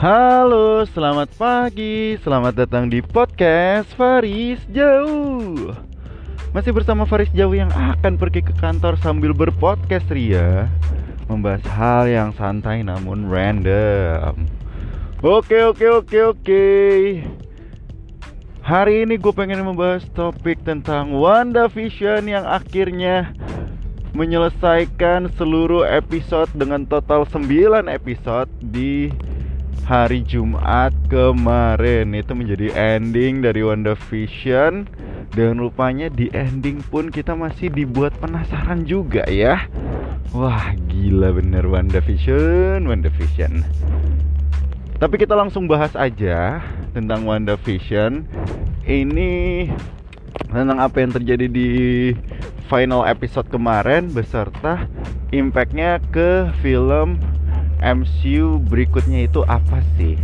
Halo, selamat pagi. Selamat datang di podcast Faris Jauh. Masih bersama Faris Jauh yang akan pergi ke kantor sambil berpodcast ria, membahas hal yang santai namun random. Oke, oke, oke, oke. Hari ini gue pengen membahas topik tentang WandaVision yang akhirnya menyelesaikan seluruh episode dengan total 9 episode di hari Jumat kemarin. Itu menjadi ending dari WandaVision. Dan rupanya di ending pun kita masih dibuat penasaran juga ya. Wah gila bener WandaVision WandaVision. Tapi kita langsung bahas aja tentang WandaVision. Ini tentang apa yang terjadi di final episode kemarin beserta impactnya ke film MCU berikutnya itu apa sih?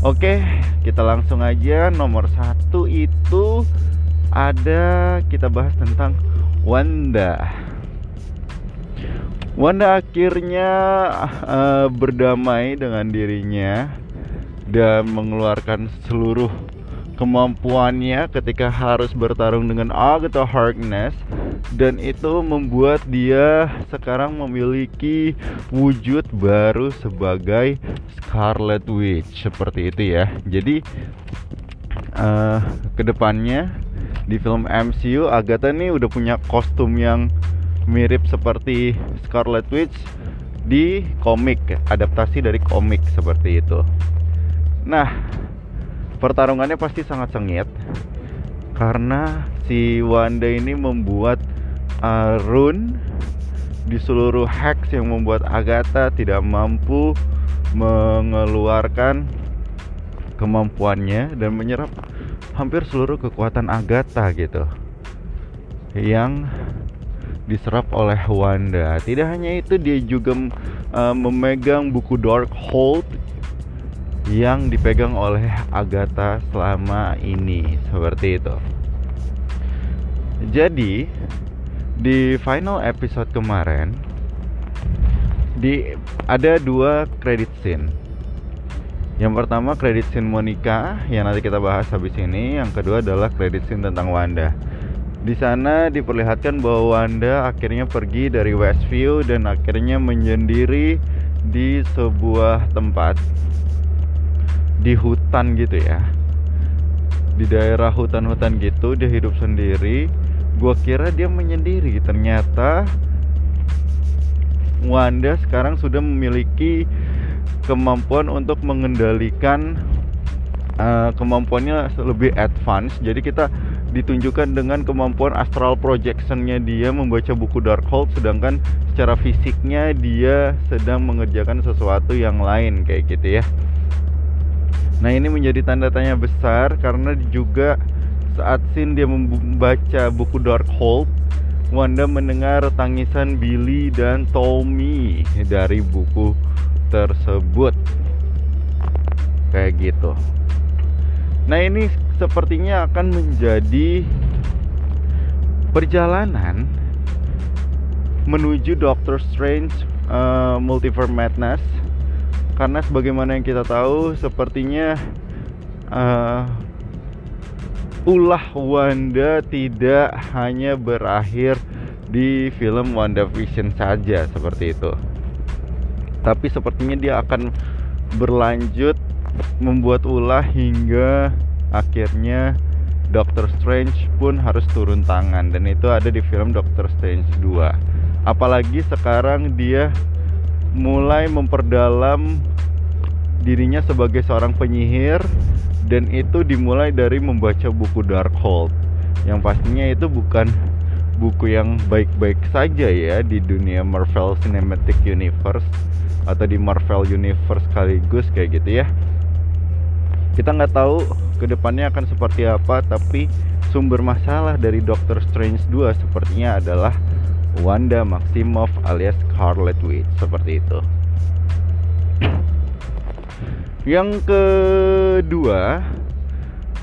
Oke, kita langsung aja. Nomor satu itu ada kita bahas tentang Wanda. Wanda akhirnya uh, berdamai dengan dirinya dan mengeluarkan seluruh kemampuannya ketika harus bertarung dengan Agatha Harkness dan itu membuat dia sekarang memiliki wujud baru sebagai Scarlet Witch seperti itu ya. Jadi uh, ke depannya di film MCU Agatha nih udah punya kostum yang mirip seperti Scarlet Witch di komik adaptasi dari komik seperti itu. Nah pertarungannya pasti sangat sengit karena si Wanda ini membuat uh, rune di seluruh hex yang membuat Agatha tidak mampu mengeluarkan kemampuannya dan menyerap hampir seluruh kekuatan Agatha gitu yang diserap oleh Wanda. Tidak hanya itu dia juga uh, memegang buku Darkhold yang dipegang oleh Agatha selama ini seperti itu. Jadi di final episode kemarin di ada dua credit scene. Yang pertama credit scene Monica yang nanti kita bahas habis ini, yang kedua adalah credit scene tentang Wanda. Di sana diperlihatkan bahwa Wanda akhirnya pergi dari Westview dan akhirnya menyendiri di sebuah tempat di hutan gitu ya. Di daerah hutan-hutan gitu dia hidup sendiri. Gua kira dia menyendiri. Ternyata Wanda sekarang sudah memiliki kemampuan untuk mengendalikan uh, kemampuannya lebih advance. Jadi kita ditunjukkan dengan kemampuan astral projectionnya dia membaca buku Darkhold sedangkan secara fisiknya dia sedang mengerjakan sesuatu yang lain kayak gitu ya Nah ini menjadi tanda tanya besar karena juga saat Sin dia membaca buku Darkhold Wanda mendengar tangisan Billy dan Tommy dari buku tersebut. Kayak gitu. Nah ini sepertinya akan menjadi perjalanan menuju Doctor Strange uh, Multiverse Madness karena sebagaimana yang kita tahu sepertinya uh, ulah Wanda tidak hanya berakhir di film WandaVision saja seperti itu. Tapi sepertinya dia akan berlanjut membuat ulah hingga akhirnya Doctor Strange pun harus turun tangan. Dan itu ada di film Doctor Strange 2 apalagi sekarang dia mulai memperdalam dirinya sebagai seorang penyihir dan itu dimulai dari membaca buku Darkhold yang pastinya itu bukan buku yang baik-baik saja ya di dunia Marvel Cinematic Universe atau di Marvel Universe sekaligus kayak gitu ya kita nggak tahu ke depannya akan seperti apa tapi sumber masalah dari Doctor Strange 2 sepertinya adalah Wanda Maximoff alias Scarlet Witch seperti itu. Yang kedua,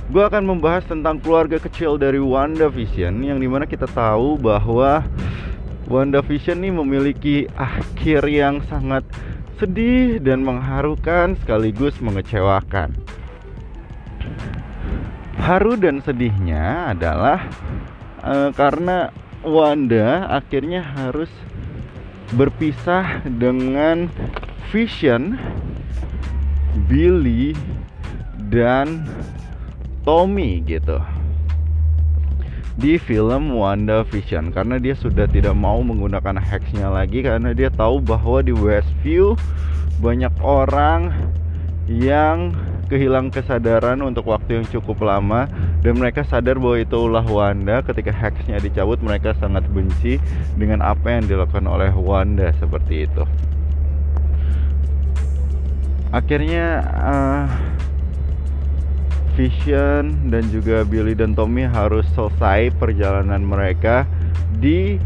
gue akan membahas tentang keluarga kecil dari Wanda Vision yang di mana kita tahu bahwa Wanda Vision ini memiliki akhir yang sangat sedih dan mengharukan sekaligus mengecewakan. Haru dan sedihnya adalah uh, karena Wanda akhirnya harus berpisah dengan Vision, Billy, dan Tommy gitu. Di film Wanda Vision karena dia sudah tidak mau menggunakan hexnya lagi karena dia tahu bahwa di Westview banyak orang yang kehilangan kesadaran untuk waktu yang cukup lama dan mereka sadar bahwa itu ulah Wanda. Ketika hexnya dicabut mereka sangat benci dengan apa yang dilakukan oleh Wanda seperti itu akhirnya uh, Vision dan juga Billy dan Tommy harus selesai perjalanan mereka di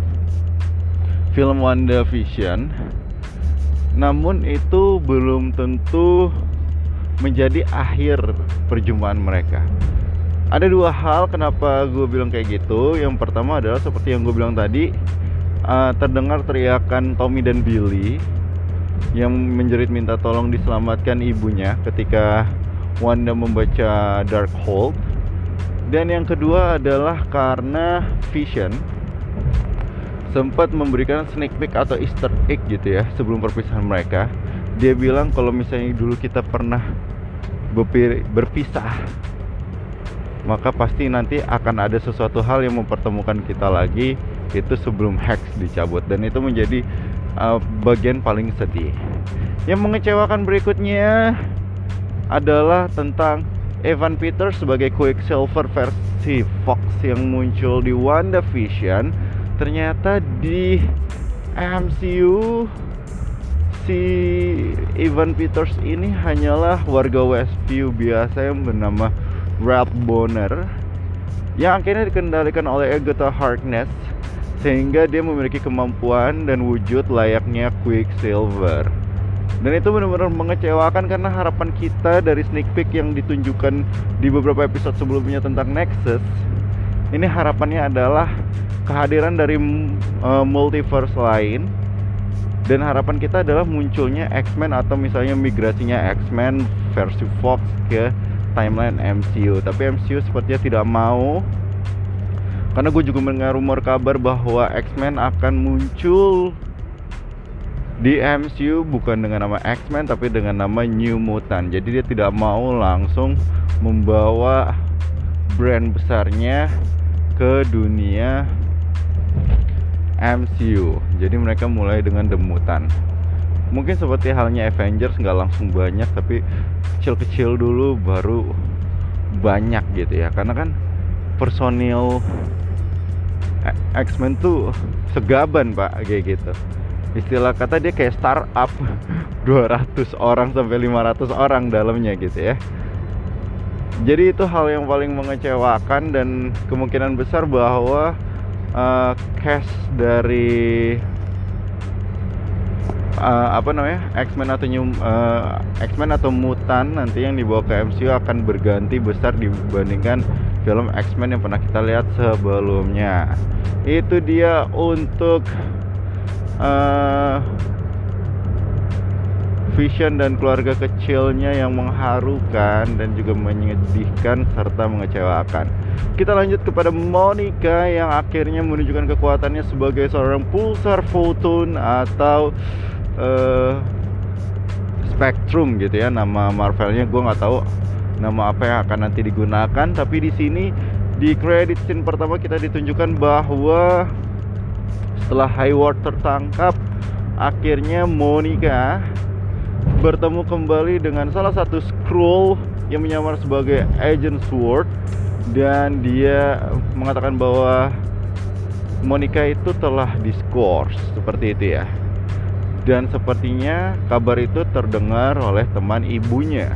film Wanda Vision. Namun itu belum tentu menjadi akhir perjumpaan mereka. Ada dua hal kenapa gue bilang kayak gitu. Yang pertama adalah seperti yang gue bilang tadi, uh, terdengar teriakan Tommy dan Billy yang menjerit minta tolong diselamatkan ibunya ketika Wanda membaca Darkhold dan yang kedua adalah karena Vision sempat memberikan sneak peek atau Easter egg gitu ya sebelum perpisahan mereka. Dia bilang kalau misalnya dulu kita pernah berpisah, maka pasti nanti akan ada sesuatu hal yang mempertemukan kita lagi itu sebelum Hex dicabut dan itu menjadi uh, bagian paling sedih. Yang mengecewakan berikutnya adalah tentang Evan Peters sebagai Quicksilver versi Fox yang muncul di WandaVision ternyata di MCU si Evan Peters ini hanyalah warga Westview biasa yang bernama Ralph Bonner yang akhirnya dikendalikan oleh Agatha Harkness sehingga dia memiliki kemampuan dan wujud layaknya Quicksilver. Dan itu benar-benar mengecewakan karena harapan kita dari sneak peek yang ditunjukkan di beberapa episode sebelumnya tentang Nexus ini harapannya adalah kehadiran dari uh, multiverse lain. Dan harapan kita adalah munculnya X-Men atau misalnya migrasinya X-Men versi Fox ke timeline MCU tapi MCU sepertinya tidak mau karena gue juga mendengar rumor kabar bahwa X-Men akan muncul di MCU bukan dengan nama X-Men tapi dengan nama New Mutant. Jadi dia tidak mau langsung membawa brand besarnya ke dunia MCU. Jadi mereka mulai dengan The Mutant. Mungkin seperti halnya Avengers nggak langsung banyak tapi kecil-kecil dulu baru banyak gitu ya. Karena kan personil X-Men tuh segaban pak kayak gitu. Istilah kata dia kayak startup. 200 orang sampai 500 orang dalamnya gitu ya. Jadi itu hal yang paling mengecewakan dan kemungkinan besar bahwa uh, cash dari uh, apa namanya X-Men atau New, uh, X-Men atau Mutan nanti yang dibawa ke MCU akan berganti besar dibandingkan film X-Men yang pernah kita lihat sebelumnya. Itu dia untuk uh, Vision dan keluarga kecilnya yang mengharukan dan juga menyedihkan serta mengecewakan. Kita lanjut kepada Monica yang akhirnya menunjukkan kekuatannya sebagai seorang pulsar photon atau uh, Spectrum gitu ya nama Marvelnya gue nggak tahu nama apa yang akan nanti digunakan tapi di sini di credit scene pertama kita ditunjukkan bahwa setelah Hayward tertangkap, akhirnya Monica bertemu kembali dengan salah satu Skrull yang menyamar sebagai Agent Sword dan dia mengatakan bahwa Monica itu telah diskors seperti itu ya. Dan sepertinya kabar itu terdengar oleh teman ibunya.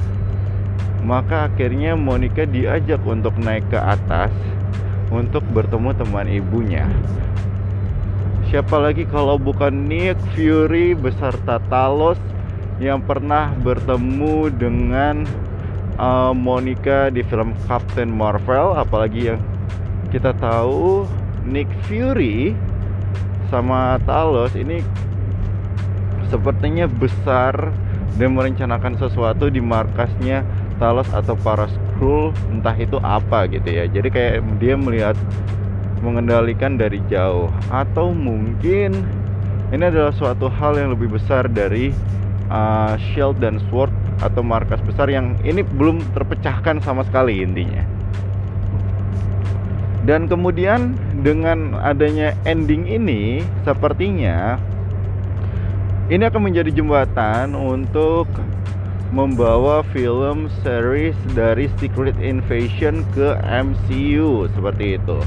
Maka akhirnya Monica diajak untuk naik ke atas untuk bertemu teman ibunya. Siapa lagi kalau bukan Nick Fury beserta Talos yang pernah bertemu dengan uh, Monica di film Captain Marvel? Apalagi yang kita tahu Nick Fury sama Talos ini sepertinya besar dan merencanakan sesuatu di markasnya Talos atau para Skrull entah itu apa gitu ya. Jadi kayak dia melihat mengendalikan dari jauh. Atau mungkin ini adalah suatu hal yang lebih besar dari uh, shield dan sword atau markas besar yang ini belum terpecahkan sama sekali intinya. Dan kemudian dengan adanya ending ini sepertinya ini akan menjadi jembatan untuk membawa film series dari Secret Invasion ke MCU seperti itu.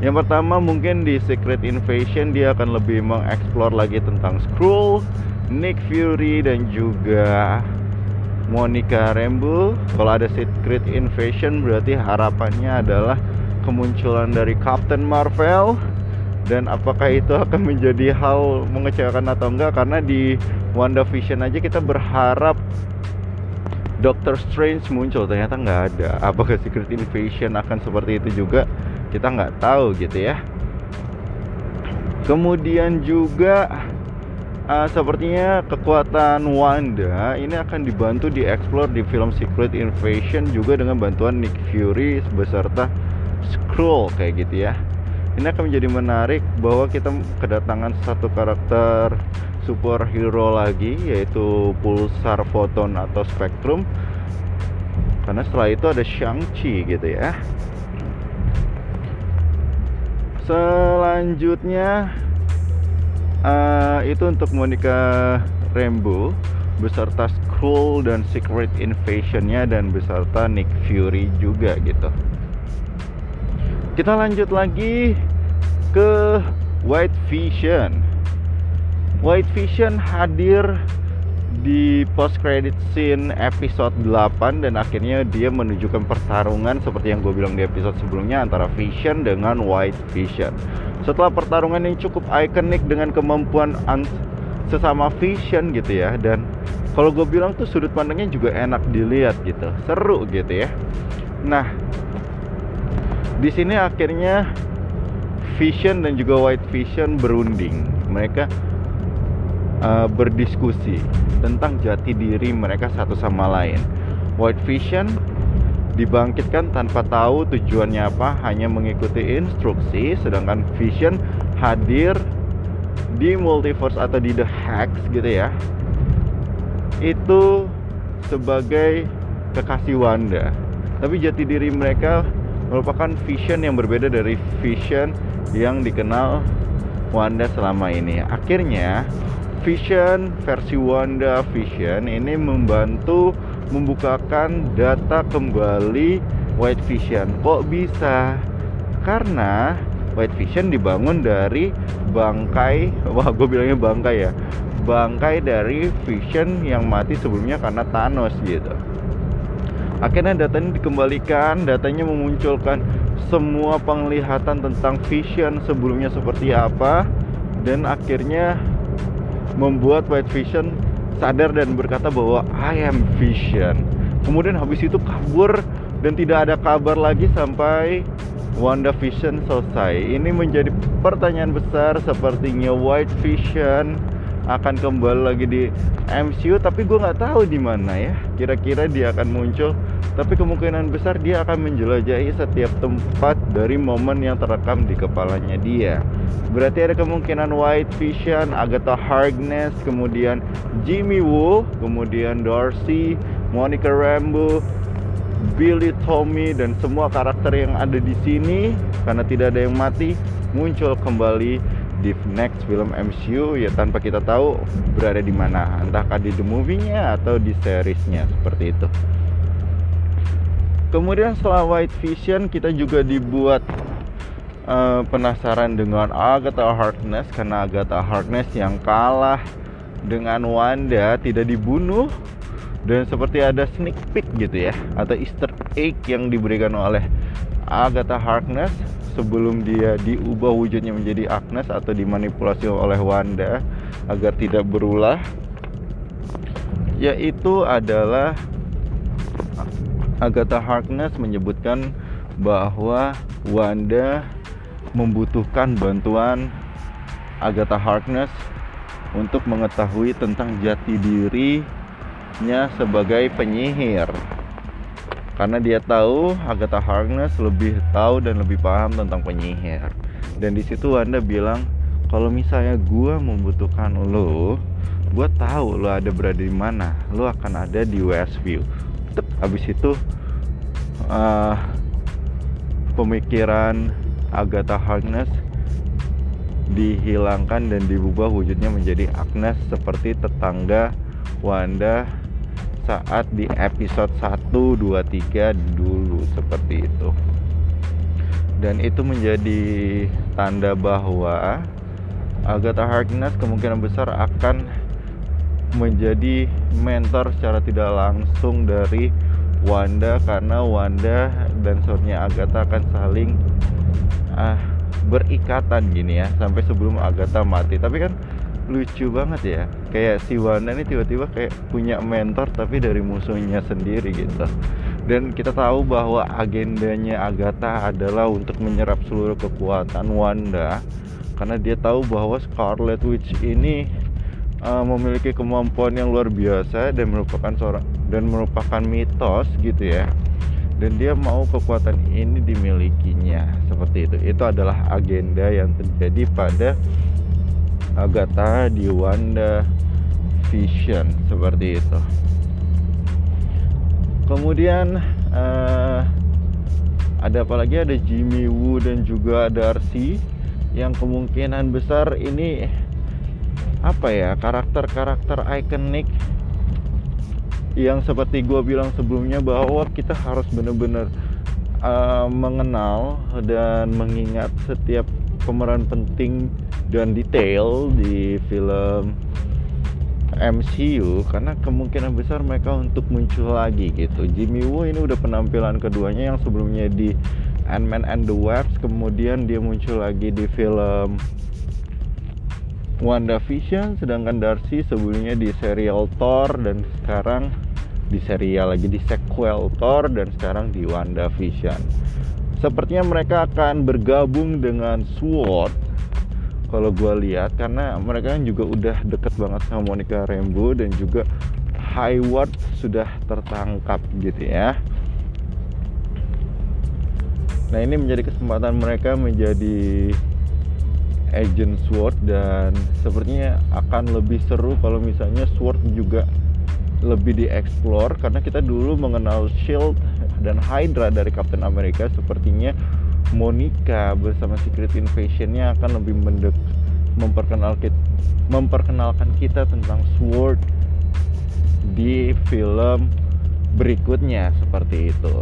Yang pertama mungkin di Secret Invasion dia akan lebih mengeksplor lagi tentang Skrull, Nick Fury dan juga Monica Rambeau. Kalau ada Secret Invasion berarti harapannya adalah kemunculan dari Captain Marvel dan apakah itu akan menjadi hal mengecewakan atau enggak karena di WandaVision aja kita berharap Doctor Strange muncul. Ternyata nggak ada. Apakah Secret Invasion akan seperti itu juga? Kita nggak tahu gitu ya. Kemudian juga uh, sepertinya kekuatan Wanda ini akan dibantu dieksplor di film Secret Invasion juga dengan bantuan Nick Fury beserta scroll kayak gitu ya. Ini akan menjadi menarik bahwa kita kedatangan satu karakter superhero lagi yaitu pulsar foton atau spektrum karena setelah itu ada Shang-Chi gitu ya. Selanjutnya uh, itu untuk Monica Rambeau beserta Skrull dan Secret Invasionnya dan beserta Nick Fury juga gitu. Kita lanjut lagi ke White Vision White Vision hadir di post credit scene episode 8 dan akhirnya dia menunjukkan pertarungan seperti yang gue bilang di episode sebelumnya antara Vision dengan White Vision. Setelah pertarungan yang cukup ikonik dengan kemampuan sesama Vision gitu ya dan kalau gue bilang tuh sudut pandangnya juga enak dilihat gitu, seru gitu ya. Nah, di sini akhirnya Vision dan juga White Vision berunding. Mereka uh, berdiskusi tentang jati diri mereka satu sama lain. White Vision dibangkitkan tanpa tahu tujuannya apa, hanya mengikuti instruksi, sedangkan Vision hadir di multiverse atau di The Hex gitu ya. Itu sebagai kekasih Wanda. Tapi jati diri mereka merupakan vision yang berbeda dari vision yang dikenal Wanda selama ini. Akhirnya Vision versi Wanda Vision ini membantu membukakan data kembali White Vision. Kok bisa? Karena White Vision dibangun dari bangkai, wah gue bilangnya bangkai ya, bangkai dari Vision yang mati sebelumnya karena Thanos gitu akhirnya data ini dikembalikan datanya memunculkan semua penglihatan tentang vision sebelumnya seperti apa dan akhirnya membuat White Vision sadar dan berkata bahwa I am Vision. Kemudian habis itu kabur dan tidak ada kabar lagi sampai Wanda Vision selesai. Ini menjadi pertanyaan besar sepertinya White Vision akan kembali lagi di MCU tapi gue nggak tahu di mana ya. Kira-kira dia akan muncul tapi kemungkinan besar dia akan menjelajahi setiap tempat dari momen yang terekam di kepalanya dia. Berarti ada kemungkinan White Vision, Agatha Harkness, kemudian Jimmy Woo, kemudian Darcy, Monica Rambeau, Billy Tommy dan semua karakter yang ada di sini karena tidak ada yang mati muncul kembali di next film MCU ya tanpa kita tahu berada di mana. Entahkah di the movie-nya atau di seriesnya seperti itu. Kemudian setelah White Vision kita juga dibuat uh, penasaran dengan Agatha Harkness karena Agatha Harkness yang kalah dengan Wanda tidak dibunuh dan seperti ada sneak peek gitu ya atau easter egg yang diberikan oleh Agatha Harkness sebelum dia diubah wujudnya menjadi Agnes atau dimanipulasi oleh Wanda agar tidak berulah yaitu adalah Agatha Harkness menyebutkan bahwa Wanda membutuhkan bantuan Agatha Harkness untuk mengetahui tentang jati dirinya sebagai penyihir karena dia tahu Agatha Harkness lebih tahu dan lebih paham tentang penyihir. Dan di situ Wanda bilang kalau misalnya gue membutuhkan lo gue tahu lo ada berada di mana. Lo akan ada di Westview Tep, habis itu uh, pemikiran Agatha Harkness dihilangkan dan diubah wujudnya menjadi Agnes seperti tetangga Wanda saat di episode 1, 2, 3 dulu seperti itu dan itu menjadi tanda bahwa Agatha Harkness kemungkinan besar akan menjadi mentor secara tidak langsung dari Wanda karena Wanda dan suaminya Agatha akan saling uh, berikatan gini ya sampai sebelum Agatha mati. Tapi kan lucu banget ya. Kayak si Wanda ini tiba-tiba kayak punya mentor tapi dari musuhnya sendiri gitu. Dan kita tahu bahwa agendanya Agatha adalah untuk menyerap seluruh kekuatan Wanda. Karena dia tahu bahwa Scarlet Witch ini uh, memiliki kemampuan yang luar biasa dan merupakan seorang dan merupakan mitos gitu ya. Dan dia mau kekuatan ini dimilikinya. Seperti itu. Itu adalah agenda yang terjadi pada Agatha di Wanda Vision seperti itu. Kemudian uh, ada apa lagi? Ada Jimmy Woo dan juga Darcy. Yang kemungkinan besar ini apa ya karakter-karakter ikonik yang seperti gue bilang sebelumnya bahwa kita harus benar-benar uh, mengenal dan mengingat setiap pemeran penting dan detail di film MCU karena kemungkinan besar mereka untuk muncul lagi gitu. Jimmy Woo ini udah penampilan keduanya yang sebelumnya di Ant-Man and the Wasp kemudian dia muncul lagi di film WandaVision sedangkan Darcy sebelumnya di serial Thor dan sekarang di serial lagi di sequel Thor dan sekarang di WandaVision. Sepertinya mereka akan bergabung dengan SWORD kalau gue lihat karena mereka kan juga udah deket banget sama Monica Rambeau dan juga Hayward sudah tertangkap gitu ya. Nah ini menjadi kesempatan mereka menjadi agent SWORD dan sepertinya akan lebih seru kalau misalnya SWORD juga lebih dieksplor karena kita dulu mengenal Shield dan Hydra dari Captain America sepertinya Monica bersama Secret Invasionnya akan lebih mendek memperkenalkan memperkenalkan kita tentang SWORD di film berikutnya seperti itu.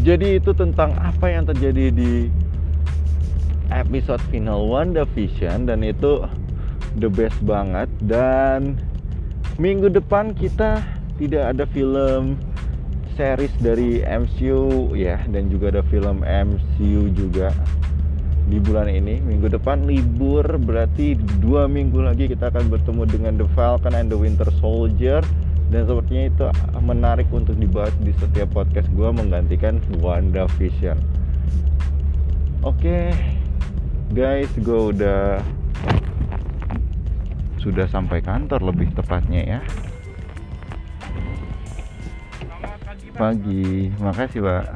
Jadi itu tentang apa yang terjadi di episode final WandaVision dan itu the best banget dan minggu depan kita tidak ada film series dari MCU ya dan juga ada film MCU juga di bulan ini. Minggu depan libur berarti dua minggu lagi kita akan bertemu dengan The Falcon and the Winter Soldier. Dan sepertinya itu menarik untuk dibahas di setiap podcast gue menggantikan WandaVision. Oke okay guys gue udah sudah sampai kantor lebih tepatnya ya pagi. Makasih pak.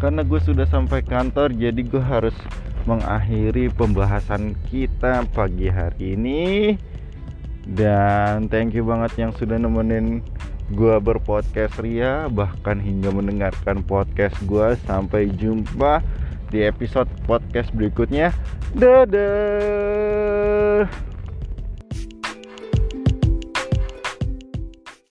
Karena gue sudah sampai kantor jadi gue harus mengakhiri pembahasan kita pagi hari ini. Dan thank you banget yang sudah nemenin gua berpodcast ria bahkan hingga mendengarkan podcast gua. Sampai jumpa di episode podcast berikutnya. Dadah